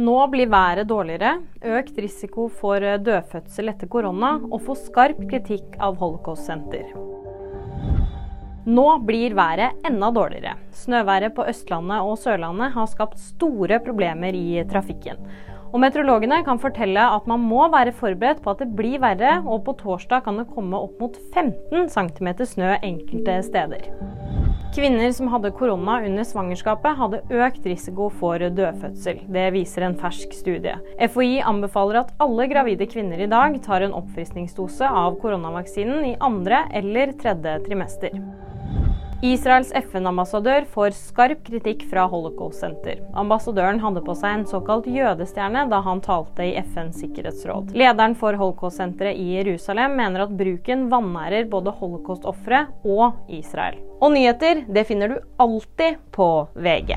Nå blir været dårligere, økt risiko for dødfødsel etter korona og får skarp kritikk av Holocaust-senter. Nå blir været enda dårligere. Snøværet på Østlandet og Sørlandet har skapt store problemer i trafikken. Og Meteorologene kan fortelle at man må være forberedt på at det blir verre, og på torsdag kan det komme opp mot 15 cm snø enkelte steder. Kvinner som hadde korona under svangerskapet, hadde økt risiko for dødfødsel. Det viser en fersk studie. FHI anbefaler at alle gravide kvinner i dag tar en oppfriskningsdose av koronavaksinen i andre eller tredje trimester. Israels FN-ambassadør får skarp kritikk fra Holocaust-senter. Ambassadøren hadde på seg en såkalt jødestjerne da han talte i FNs sikkerhetsråd. Lederen for Holocaust-senteret i Jerusalem mener at bruken vanærer både holocaust-ofre og Israel. Og nyheter det finner du alltid på VG.